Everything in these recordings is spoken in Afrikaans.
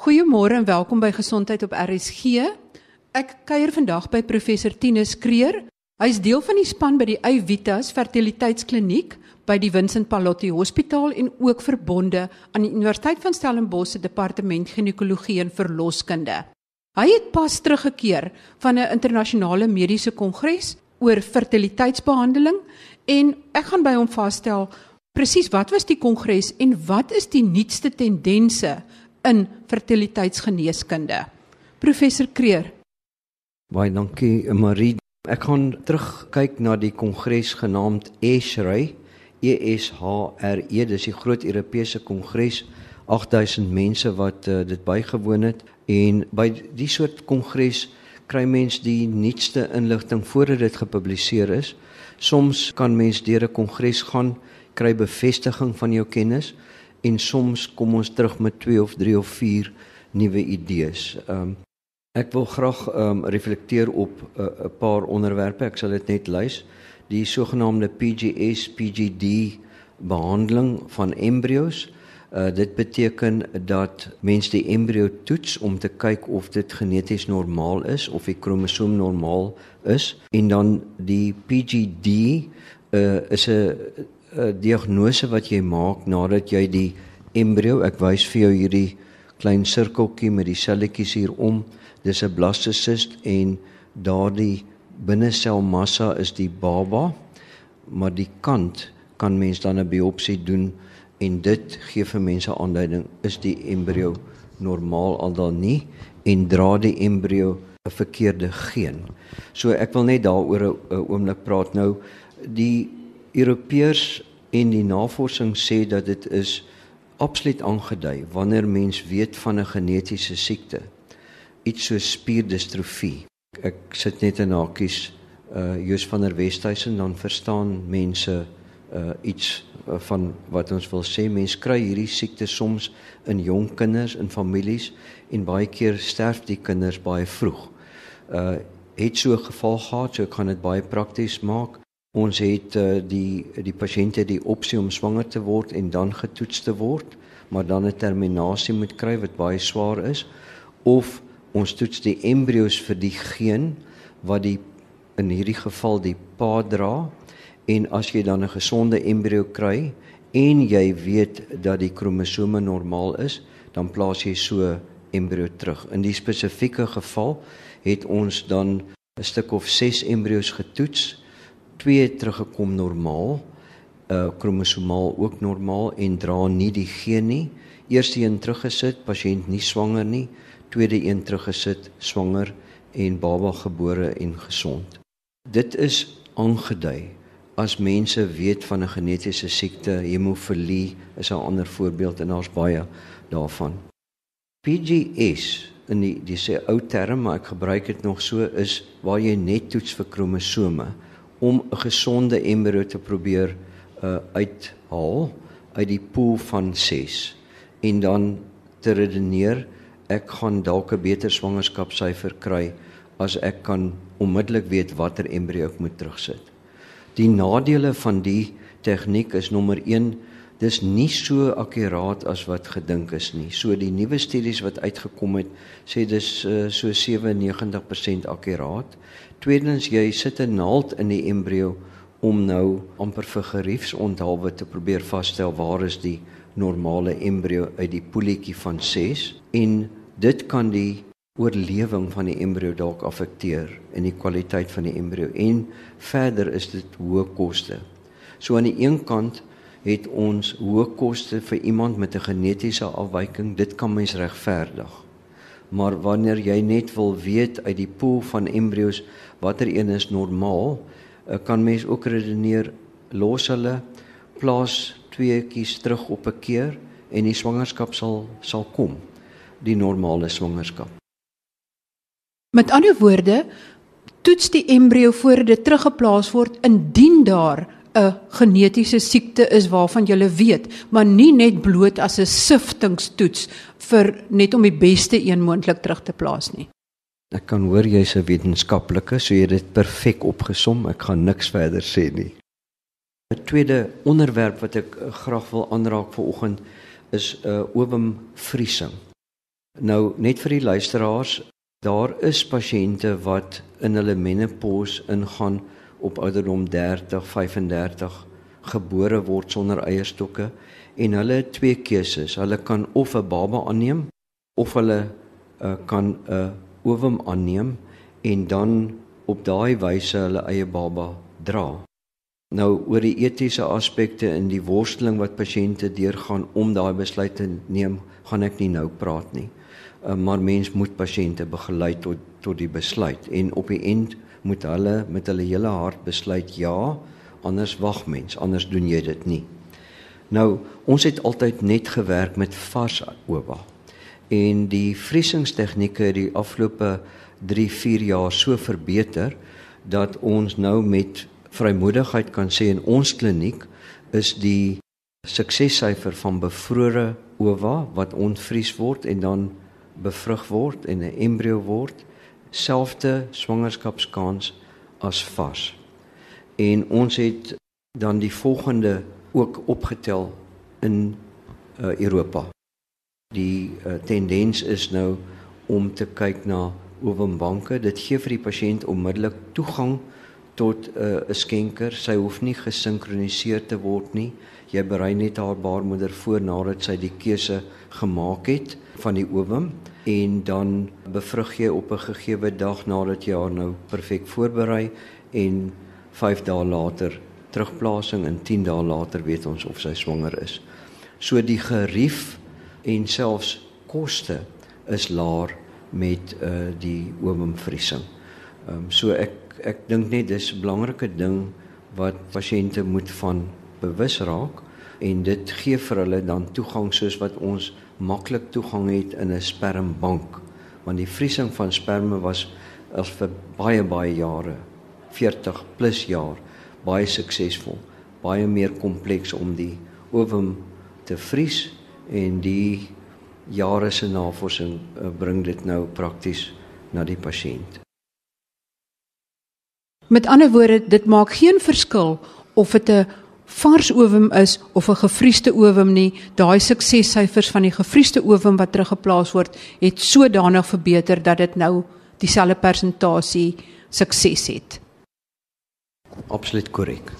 Goeiemôre en welkom by Gesondheid op RSG. Ek kuier vandag by professor Tinus Kreer. Hy is deel van die span by die Eyvitas Fertiliteitskliniek by die Vincent Pallotti Hospitaal en ook verbonde aan die Universiteit van Stellenbosch se departement ginekologie en verloskunde. Hy het pas teruggekeer van 'n internasionale mediese kongres oor fertiliteitsbehandeling en ek gaan by hom vasstel presies wat was die kongres en wat is die nuutste tendense in fertiliteitsgeneeskunde. Professor Kreer. Baie dankie Marie. Ek gaan terugkyk na die kongres genaamd ESHRE. E S H R E, dis die groot Europese kongres. 8000 mense wat uh, dit bygewoon het en by die soort kongres kry mens die nuutste inligting voordat dit gepubliseer is. Soms kan mens deur 'n kongres gaan kry bevestiging van jou kennis en soms kom ons terug met 2 of 3 of 4 nuwe idees. Ehm um, ek wil graag ehm um, reflekteer op eh, 'n uh, paar onderwerpe. Ek sal dit net lys. Die sogenaamde PGS PGD behandeling van embrio's. Uh, dit beteken dat mens die embrio toets om te kyk of dit geneties normaal is of die kromosoom normaal is en dan die PGD uh, is 'n diagnose wat jy maak nadat jy die embrio, ek wys vir jou hierdie klein sirkeltjie met die selletjies hier om, dis 'n blastocyst en daardie binneselmassa is die baba, maar die kant kan mens dan 'n biopsie doen en dit gee vir mense aanduiding is die embrio normaal al dan nie en dra die embrio 'n verkeerde geen. So ek wil net daaroor 'n oomblik praat nou die Europeërs en die navorsing sê dat dit is absoluut aangedui wanneer mens weet van 'n genetiese siekte. Iets so spierdistrofie ek sit net in hakies uh Joos van der Westhuizen dan verstaan mense uh iets uh, van wat ons wil sê. Mense kry hierdie siekte soms in jong kinders in families en baie keer sterf die kinders baie vroeg. Uh het so 'n geval gehad so ek gaan dit baie prakties maak Ons het uh, die die pasiënte die opsie om swanger te word en dan getoets te word, maar dan 'n terminasie moet kry wat baie swaar is of ons toets die embrio's vir die geen wat die in hierdie geval die pa dra en as jy dan 'n gesonde embrio kry en jy weet dat die kromosome normaal is, dan plaas jy so embrio terug. In die spesifieke geval het ons dan 'n stuk of 6 embrio's getoets twee teruggekom normaal, uh kromosomaal ook normaal en dra nie die geen nie. Eerste een teruggesit, pasiënt nie swanger nie. Tweede een teruggesit, swanger en baba gebore en gesond. Dit is aangedui as mense weet van 'n genetiese siekte, hemofilie is 'n ander voorbeeld en daar's baie daarvan. PGS in die dis 'n ou term maar ek gebruik dit nog so is waar jy net toets vir kromosome om 'n gesonde embrio te probeer uh uithaal uit die pool van 6 en dan te redeneer ek gaan dalk 'n beter swangerskapsyfer kry as ek kan onmiddellik weet watter embrio ek moet terugsit. Die nadele van die tegniek is nommer 1 dis nie so akkuraat as wat gedink is nie. So die nuwe studies wat uitgekom het sê dis uh, so 97% akkuraat. Tweedens jy sit 'n naald in die embrio om nou amper vir geriefsonthaalwe te probeer vasstel waar is die normale embrio uit die poeltjie van 6 en dit kan die oorlewing van die embrio dalk affekteer en die kwaliteit van die embrio en verder is dit hoë koste. So aan die een kant het ons hoë koste vir iemand met 'n genetiese afwyking, dit kan mens regverdig maar wanneer jy net wil weet uit die pool van embrio's watter een is normaal, eh, kan mens ook redeneer los hulle plaas tweeetjies terug op 'n keer en die swangerskap sal sal kom, die normale swangerskap. Met ander woorde, toets die embrio voordat dit teruggeplaas word indien daar 'n genetiese siekte is waarvan jy weet, maar nie net bloot as 'n siftingstoets vir net om die beste een moontlik terug te plaas nie. Ek kan hoor jy's 'n wetenskaplike, so jy het dit perfek opgesom. Ek gaan niks verder sê nie. 'n Tweede onderwerp wat ek eh, graag wil aanraak vanoggend is 'n uh, eh, oomvriesing. Nou net vir die luisteraars, daar is pasiënte wat in hulle menopause ingaan op ouderdom 30, 35 gebore word sonder eierstokke en hulle het twee keuses. Hulle kan of 'n baba aanneem of hulle uh, kan 'n uh, ovum aanneem en dan op daai wyse hulle eie baba dra. Nou oor die etiese aspekte in die worsteling wat pasiënte deurgaan om daai besluit te neem, gaan ek nie nou praat nie. Uh, maar mens moet pasiënte begelei tot tot die besluit en op die end moet hulle met hulle hele hart besluit ja, anders wag mens, anders doen jy dit nie. Nou, ons het altyd net gewerk met vars oba. En die vriesingstegnieke het die afgelope 3-4 jaar so verbeter dat ons nou met vrymoedigheid kan sê in ons kliniek is die suksessyfer van bevrore ova wat ontvries word en dan bevrug word en 'n embrio word selfde swangerskapskans as vars. En ons het dan die volgende ook opgetel in uh, Europa. Die uh, tendens is nou om te kyk na ovumbanke. Dit gee vir die pasiënt onmiddellik toegang tot uh, 'n uh, skenker. Sy hoef nie gesinkroniseer te word nie. Jy berei net haar baarmoeder voor nadat sy die keuse gemaak het van die ovum en dan bevrug jy op 'n gegeewe dag nadat jy haar nou perfek voorberei en 5 dae later terugplasing en 10 dae later weet ons of sy swanger is. So die gerief en selfs koste is laer met uh die oomvriesing. Ehm um, so ek ek dink net dis 'n belangrike ding wat pasiënte moet van bewus raak en dit gee vir hulle dan toegang soos wat ons maklik toegang het in 'n spermbank want die vriesing van sperme was as vir baie baie jare 40 plus jaar baie suksesvol, baie meer kompleks om die ovum te vries en die jare se navorsing uh, bring dit nou prakties na die pasiënt. Met ander woorde, dit maak geen verskil of dit 'n vars ovum is of 'n gevriesde ovum nie. Daai suksessyfers van die gevriesde ovum wat teruggeplaas word, het sodanig verbeter dat dit nou dieselfde persentasie sukses het. Absoluut korrek.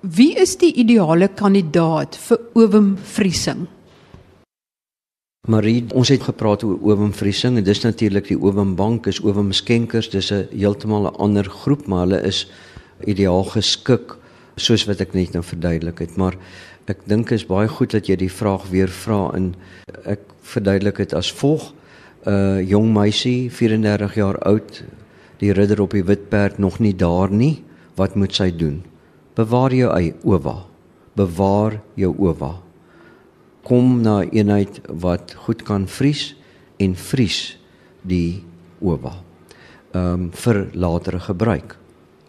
Wie is die ideale kandidaat vir ovumvriesing? Marie, ons het gepraat oor ovumvriesing en dis natuurlik die ovumbank is ovumskenkers, dis 'n heeltemal 'n ander groep, maar hulle is ideaal geskik soos wat ek net nou verduidelik het, maar ek dink is baie goed dat jy die vraag weer vra en ek verduidelik dit as volg. 'n uh, Jong meisie, 34 jaar oud, die ridder op die wit perd nog nie daar nie, wat moet sy doen? Bewaar jou eie ova. Bewaar jou ova. Kom na eenheid wat goed kan vries en vries die ova. Ehm um, vir latere gebruik.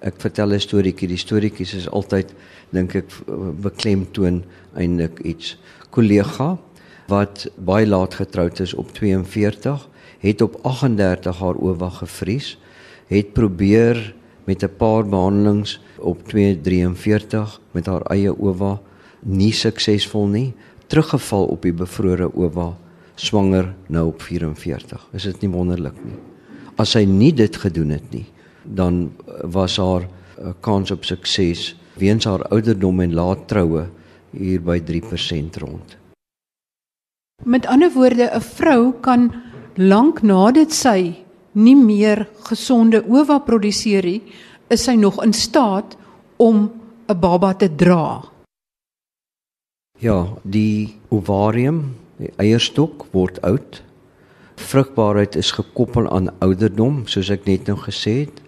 Ek vertel 'n storieetjie. Die storieetjies is altyd dink ek beklemtoon eintlik iets. Kollega wat baie laat getroud is op 42 het op 38 haar ova gevries het probeer met 'n paar behandelings op 243 met haar eie ova nie suksesvol nie, teruggeval op die bevrore ova, swanger nou op 44. Is dit nie wonderlik nie? As sy nie dit gedoen het nie, dan was haar uh, kans op sukses weens haar ouderdom en laat troue hier by 3% rond. Met ander woorde, 'n vrou kan lank nadat sy nie meer gesonde ova produseer nie, is sy nog in staat om 'n baba te dra. Ja, die ovarium, die eierstok word oud. Vrugbaarheid is gekoppel aan ouderdom, soos ek net nou gesê het.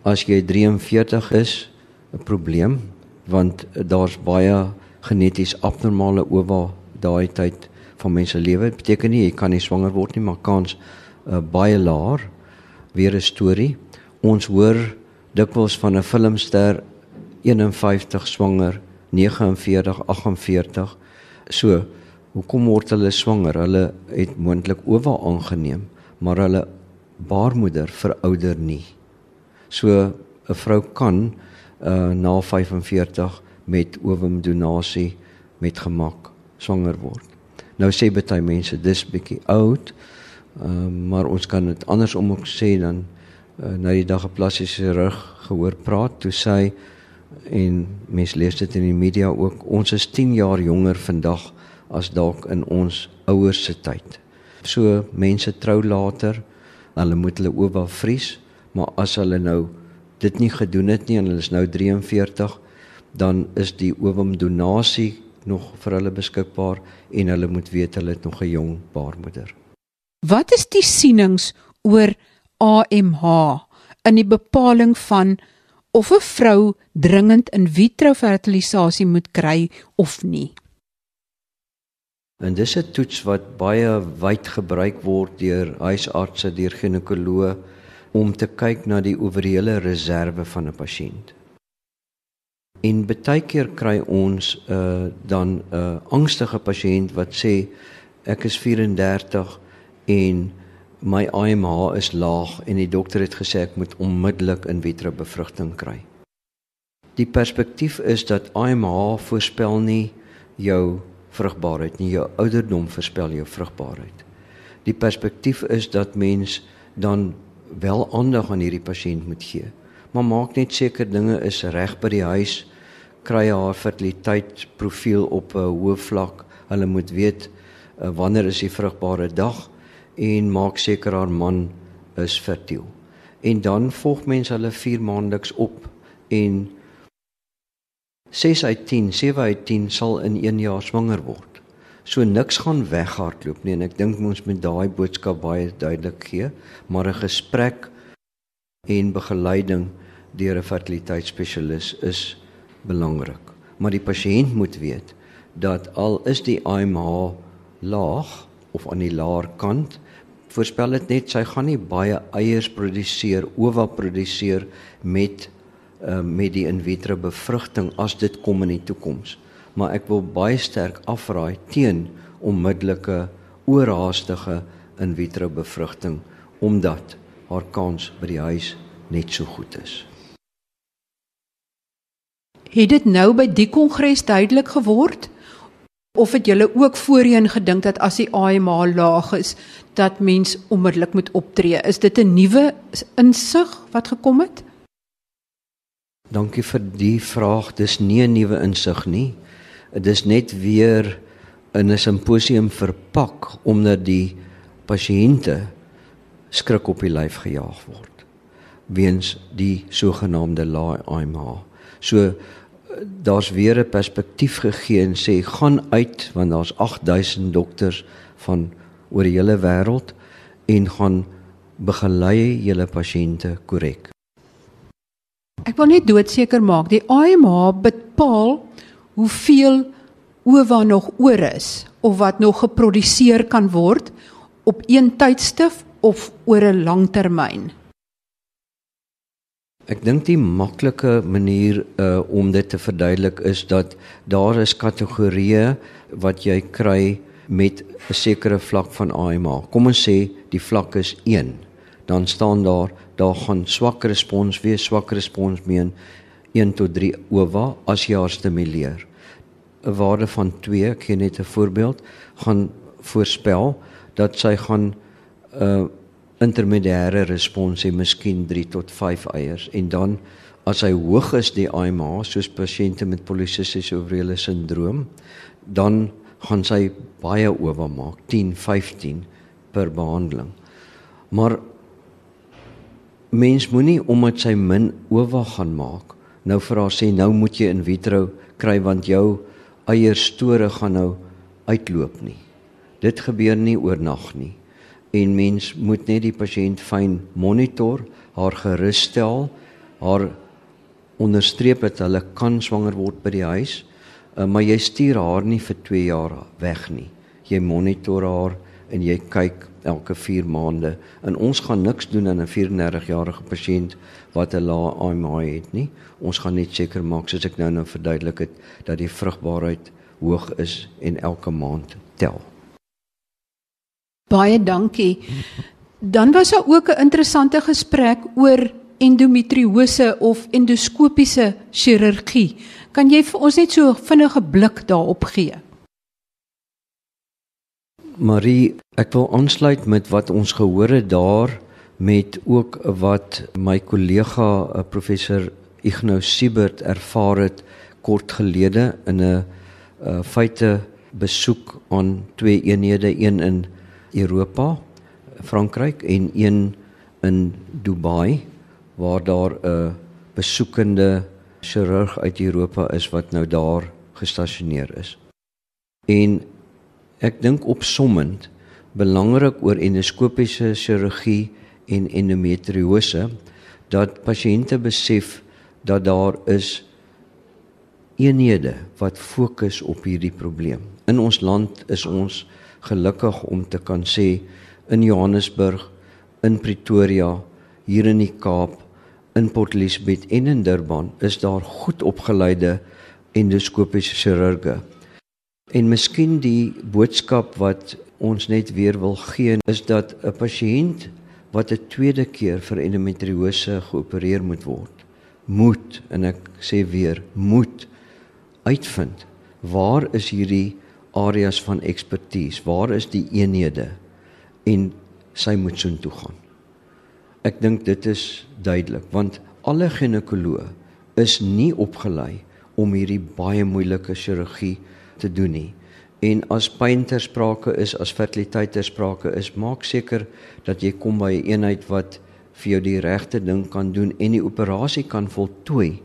As jy 43 is, 'n probleem want daar's baie geneties abnormale ova daai tyd van mense lewe. Dit beteken nie jy kan nie swanger word nie, maar kans uh, baie laer weer 'n storie. Ons hoor dikwels van 'n filmster 51 swanger, 49, 48. So, hoekom word hulle swanger? Hulle het moontlik owa aangeneem, maar hulle baarmoeder verouder nie. So 'n vrou kan uh na 45 met ovumdonasie met gemak swanger word. Nou sê baie mense dis bietjie oud. Ehm uh, maar ons kan dit andersom ook sê dan uh, na die dag 'n plastiese rug gehoor praat toe sy en mense lees dit in die media ook ons is 10 jaar jonger vandag as dalk in ons ouers se tyd. So mense trou later, hulle moet hulle oë vries, maar as hulle nou dit nie gedoen het nie en hulle is nou 43, dan is die oom donasie nog vir hulle beskikbaar en hulle moet weet hulle het nog 'n jong baarmoeder. Wat is die sienings oor AMH in die bepaling van of 'n vrou dringend in vitro fertilisasie moet kry of nie? En dis 'n toets wat baie wyd gebruik word deur huisartse, deur ginekoloë om te kyk na die owerele reserve van 'n pasiënt. En baie keer kry ons uh, dan 'n uh, angstige pasiënt wat sê ek is 34 en my AMH is laag en die dokter het gesê ek moet onmiddellik in vitro bevrugting kry. Die perspektief is dat AMH voorspel nie jou vrugbaarheid nie, jou ouderdom voorspel jou vrugbaarheid. Die perspektief is dat mens dan wel aandag aan hierdie pasiënt moet gee. Maar maak net seker dinge is reg by die huis kry haar fertiliteitsprofiel op 'n hoë vlak. Hulle moet weet uh, wanneer is die vrugbare dag en maak seker haar man is fertiel. En dan volg mense hulle 4 maandeliks op en 6 uit 10, 7 uit 10 sal in 1 jaar swanger word. So niks gaan weghardloop nie en ek dink ons moet daai boodskap baie duidelik gee, maar 'n gesprek en begeleiding deur 'n fertiliteitsspesialis is belangrik. Maar die pasiënt moet weet dat al is die AMH laag of aan die laer kant, voorspel dit net sy gaan nie baie eiers produseer, ova produseer met uh, met die in vitro bevrugting as dit kom in die toekoms. Maar ek wil baie sterk afraai teen onmiddellike oorhaastige in vitro bevrugting omdat haar kans by die huis net so goed is. Het dit nou by die kongres duidelik geword of het julle ook voorheen gedink dat as die AMH laag is dat mens onmiddellik moet optree? Is dit 'n nuwe insig wat gekom het? Dankie vir die vraag. Dis nie 'n nuwe insig nie. Dit is net weer in 'n simposium verpak omdat die pasiënte skrik op die lyf gejaag word weens die sogenaamde lae AMH. So daar's weer 'n perspektief gegee en sê gaan uit want daar's 8000 dokters van oor die hele wêreld en gaan begelei julle pasiënte korrek. Ek wil net doodseker maak die AMH bepaal hoeveel ova nog oor is of wat nog geproduseer kan word op een tydstip of oor 'n lang termyn. Ek dink die maklike manier uh om dit te verduidelik is dat daar is kategorieë wat jy kry met 'n sekere vlak van AMH. Kom ons sê die vlak is 1. Dan staan daar daar gaan swak respons wees, swak respons meen 1 tot 3 ova as jy haar stimuleer. 'n Waarde van 2, ek gee net 'n voorbeeld, gaan voorspel dat sy gaan uh intermediêre respons hê miskien 3 tot 5 eiers en dan as hy hoog is die AMH soos pasiënte met polisistiese ovrele sindroom dan gaan sy baie ova maak 10 15 per behandeling. Maar mens moenie omdat sy min ova gaan maak nou haar sê nou moet jy in vitro kry want jou eierstore gaan nou uitloop nie. Dit gebeur nie oornag nie. En mens moet net die pasiënt fyn monitor, haar gerus stel, haar onderstreep dat hulle kan swanger word by die huis, uh, maar jy stuur haar nie vir 2 jaar weg nie. Jy monitor haar en jy kyk elke 4 maande. En ons gaan niks doen aan 'n 34-jarige pasiënt wat 'n lae AMH het nie. Ons gaan net seker maak soos ek nou nou verduidelik het dat die vrugbaarheid hoog is en elke maand tel. Baie dankie. Dan was daar ook 'n interessante gesprek oor endometriose of endoskopiese chirurgie. Kan jy vir ons net so vinnige blik daarop gee? Marie, ek wil aansluit met wat ons gehoor het daar met ook wat my kollega eh, professor Ignou Siebert ervaar het kort gelede in 'n uh, feite besoek aan twee eenhede, een in Europa, Frankryk en een in Dubai waar daar 'n besoekende chirurg uit Europa is wat nou daar gestasioneer is. En ek dink opsommend belangrik oor endoskopiese chirurgie en endometriose dat pasiënte besef dat daar is eenhede wat fokus op hierdie probleem. In ons land is ons gelukkig om te kan sê in Johannesburg, in Pretoria, hier in die Kaap, in Port Elizabeth en in Durban is daar goed opgeleide endoskopiese chirurge. En miskien die boodskap wat ons net weer wil gee is dat 'n pasiënt wat 'n tweede keer vir endometriose geopereer moet word, moet en ek sê weer, moet uitvind waar is hierdie areas van ekspertise, waar is die eenhede en sy moet soontoe gaan. Ek dink dit is duidelik want alle ginekoloë is nie opgelei om hierdie baie moeilike chirurgie te doen nie. En as pyn ter sprake is, as fertiliteit ter sprake is, maak seker dat jy kom by 'n eenheid wat vir jou die regte ding kan doen en die operasie kan voltooi.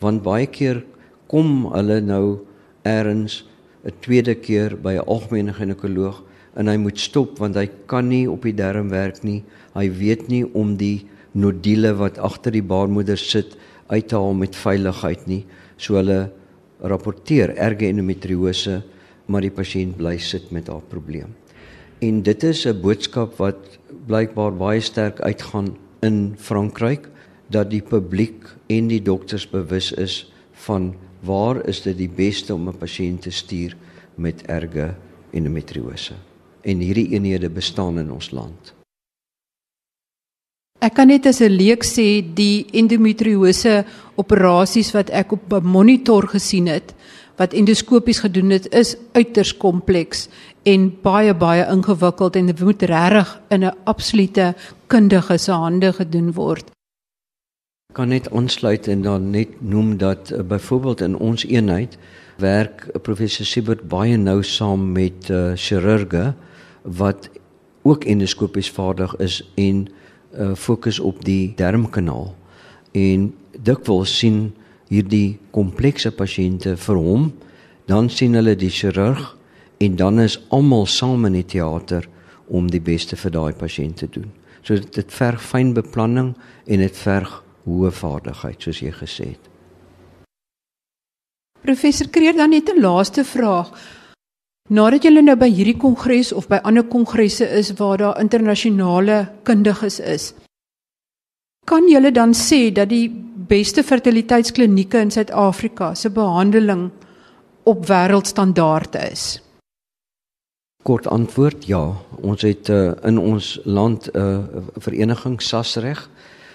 Want baie keer kom hulle nou eers 'n tweede keer by 'n algemene ginekoloog en hy moet stop want hy kan nie op die darm werk nie. Hy weet nie om die nodule wat agter die baarmoeder sit uit te haal met veiligheid nie. So hulle rapporteer erge endometriose, maar die pasiënt bly sit met haar probleem. En dit is 'n boodskap wat blykbaar baie sterk uitgaan in Frankryk dat die publiek en die dokters bewus is van waar is dit die beste om 'n pasiënt te stuur met erge endometriose en hierdie eenhede bestaan in ons land. Ek kan net as 'n leek sê die endometriose operasies wat ek op 'n monitor gesien het wat endoskopies gedoen het is uiters kompleks en baie baie ingewikkeld en dit moet regtig in 'n absolute kundige se hande gedoen word. Kan net aansluit en dan net noem dat uh, byvoorbeeld in ons eenheid werk professor Siebert baie nou saam met uh, chirurge wat ook endoskopies vaardig is en uh, fokus op die darmkanaal en dikwels sien hierdie komplekse pasiënte vir hom dan sien hulle die chirurg en dan is almal saam in die teater om die beste vir daai pasiënt te doen. So dit verg fyn beplanning en dit verg hoë vaardigheid soos jy gesê het. Professor Kreer dan net 'n laaste vraag. Nadat julle nou by hierdie kongres of by ander kongresse is waar daar internasionale kundiges is, kan julle dan sê dat die beste fertiliteitsklinieke in Suid-Afrika se behandeling op wêreldstandaard is? Kort antwoord ja. Ons het uh, in ons land 'n uh, vereniging SASREG.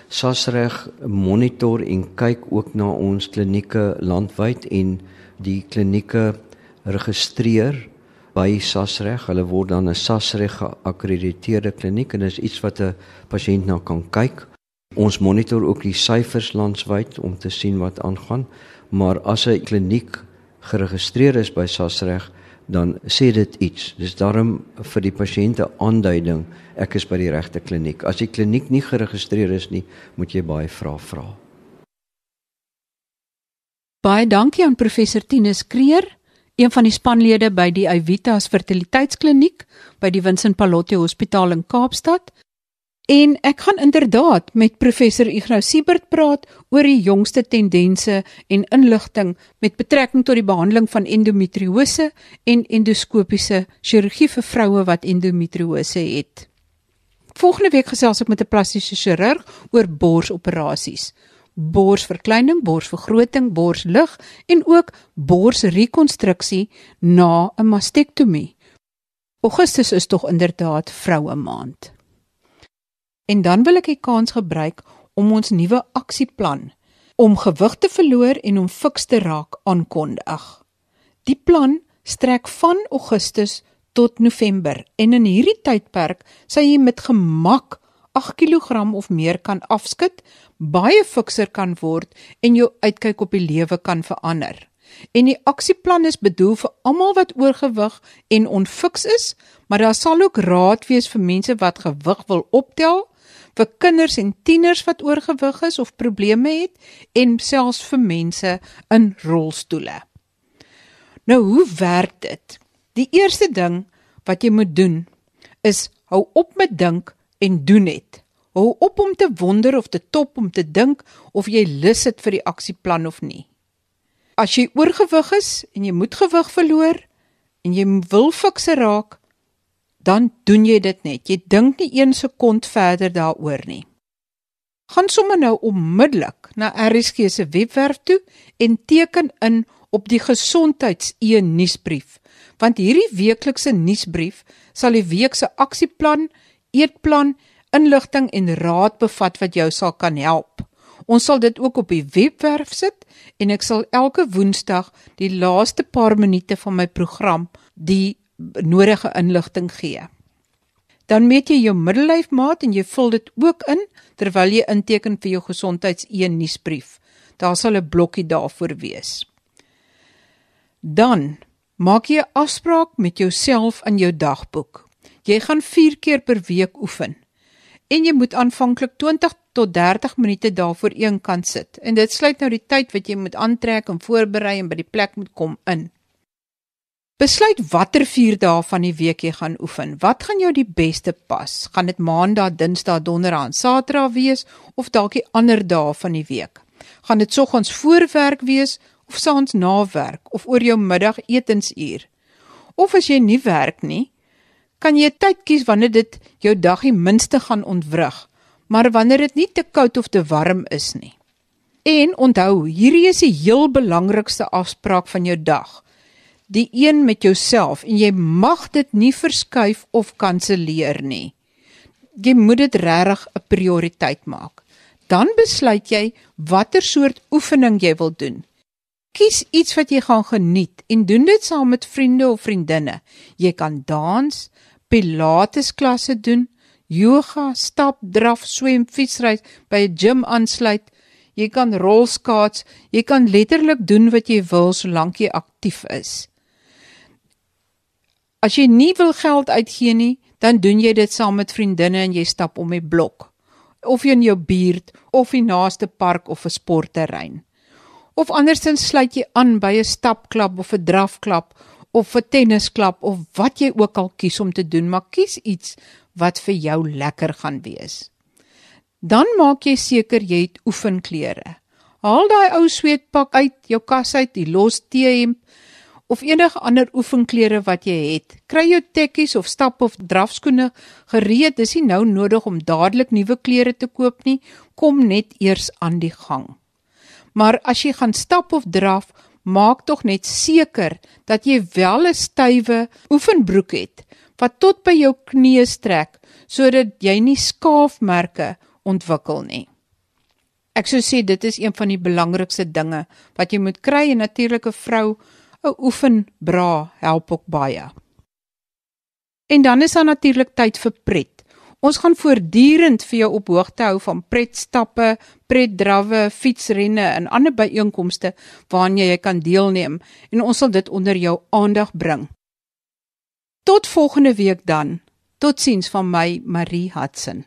SASREG monitor en kyk ook na ons klinieke landwyd en die klinieke registreer by SASREG. Hulle word dan 'n SASREG geakkrediteerde kliniek en dis iets wat 'n pasiënt na kan kyk. Ons monitor ook die syfers landwyd om te sien wat aangaan, maar as 'n kliniek geregistreer is by SASREG, dan sê dit iets. Dis daarom vir die pasiënte aanduiding ek is by die regte kliniek. As die kliniek nie geregistreer is nie, moet jy baie vrae vra. Baie dankie aan professor Tinus Kreer een van die spanlede by die Evitas fertiliteitskliniek by die Vincent Pallotti Hospitaal in Kaapstad. En ek gaan inderdaad met professor Ignou Siebert praat oor die jongste tendense en inligting met betrekking tot die behandeling van endometriose en endoskopiese chirurgie vir vroue wat endometriose het. Volgende week gesels ek met 'n plastiese chirurg oor borsoperasies borsverkleining, borsvergroting, borslig en ook borsrekonstruksie na 'n mastektomie. Augustus is tog inderdaad vroue maand. En dan wil ek die kans gebruik om ons nuwe aksieplan om gewig te verloor en om fiks te raak aankondig. Die plan strek van Augustus tot November en in hierdie tydperk sal jy met gemak 8 kg of meer kan afskud, baie fikser kan word en jou uitkyk op die lewe kan verander. En die aksieplan is bedoel vir almal wat oorgewig en onfiks is, maar daar sal ook raad wees vir mense wat gewig wil optel, vir kinders en tieners wat oorgewig is of probleme het en selfs vir mense in rolstoele. Nou hoe werk dit? Die eerste ding wat jy moet doen is hou op met dink en doen dit. Hou op om te wonder of te top om te dink of jy lus het vir die aksieplan of nie. As jy oorgewig is en jy moet gewig verloor en jy wil fikse raak, dan doen jy dit net. Jy dink nie een sekond verder daaroor nie. Gaan sommer nou onmiddellik na RSG se webwerf toe en teken in op die gesondheids-e nuusbrief, want hierdie weeklikse nuusbrief sal die week se aksieplan, eetplan, inligting en raad bevat wat jou sal kan help. Ons sal dit ook op die webwerf sit en ek sal elke Woensdag die laaste paar minute van my program die nodige inligting gee. Dan meet jy jou middellyfmaat en jy vul dit ook in terwyl jy inteken vir jou gesondheids-e nuusbrief. Daar sal 'n blokkie daarvoor wees. Dan maak jy 'n afspraak met jouself in jou dagboek. Jy gaan 4 keer per week oefen. En jy moet aanvanklik 20 tot 30 minute daarvoor eenkant sit. En dit sluit nou die tyd wat jy moet aantrek en voorberei en by die plek moet kom in. Besluit watter 4 dae van die week jy gaan oefen. Wat gaan jou die beste pas? Gaan dit Maandag, Dinsdag, Donderdag en Saterdag wees of dalk die ander dae van die week? Gaan dit soggens voor werk wees of saans na werk of oor jou middagetensuur. Of as jy nie werk nie, kan jy tyd kies wanneer dit jou dag die minste gaan ontwrig, maar wanneer dit nie te koud of te warm is nie. En onthou, hierdie is die heel belangrikste afspraak van jou dag. Die een met jouself en jy mag dit nie verskuif of kanselleer nie. Jy moet dit regtig 'n prioriteit maak. Dan besluit jy watter soort oefening jy wil doen. Kies iets wat jy gaan geniet en doen dit saam met vriende of vriendinne. Jy kan dans, pilates klasse doen, yoga, stap, draf, swem, fietsry, by 'n gim aansluit. Jy kan rolskaats, jy kan letterlik doen wat jy wil solank jy aktief is. As jy nie wil geld uitgee nie, dan doen jy dit saam met vriendinne en jy stap om die blok of in jou buurt of die naaste park of 'n sportterrein of andersins sluit jy aan by 'n stapklub of 'n drafklub of 'n tennisklub of wat jy ook al kies om te doen, maar kies iets wat vir jou lekker gaan wees. Dan maak jy seker jy het oefenklere. Haal daai ou sweetpak uit jou kas uit, die los T-hemp of enige ander oefenklere wat jy het. Kry jou tekkies of stap of drafskoene gereed. Dis nie nou nodig om dadelik nuwe klere te koop nie. Kom net eers aan die gang. Maar as jy gaan stap of draf, maak tog net seker dat jy wel 'n stywe oefenbroek het wat tot by jou knieë strek sodat jy nie skaafmerke ontwikkel nie. Ek sou sê dit is een van die belangrikste dinge wat jy moet kry en natuurlik 'n vrou 'n oefenbra help ook baie. En dan is daar natuurlik tyd vir pret. Ons gaan voortdurend vir jou op hoogte hou van pretstappe, pretdrawwe, fietsrenne en ander byeenkomste waaraan jy kan deelneem en ons sal dit onder jou aandag bring. Tot volgende week dan. Totsiens van my Marie Hudson.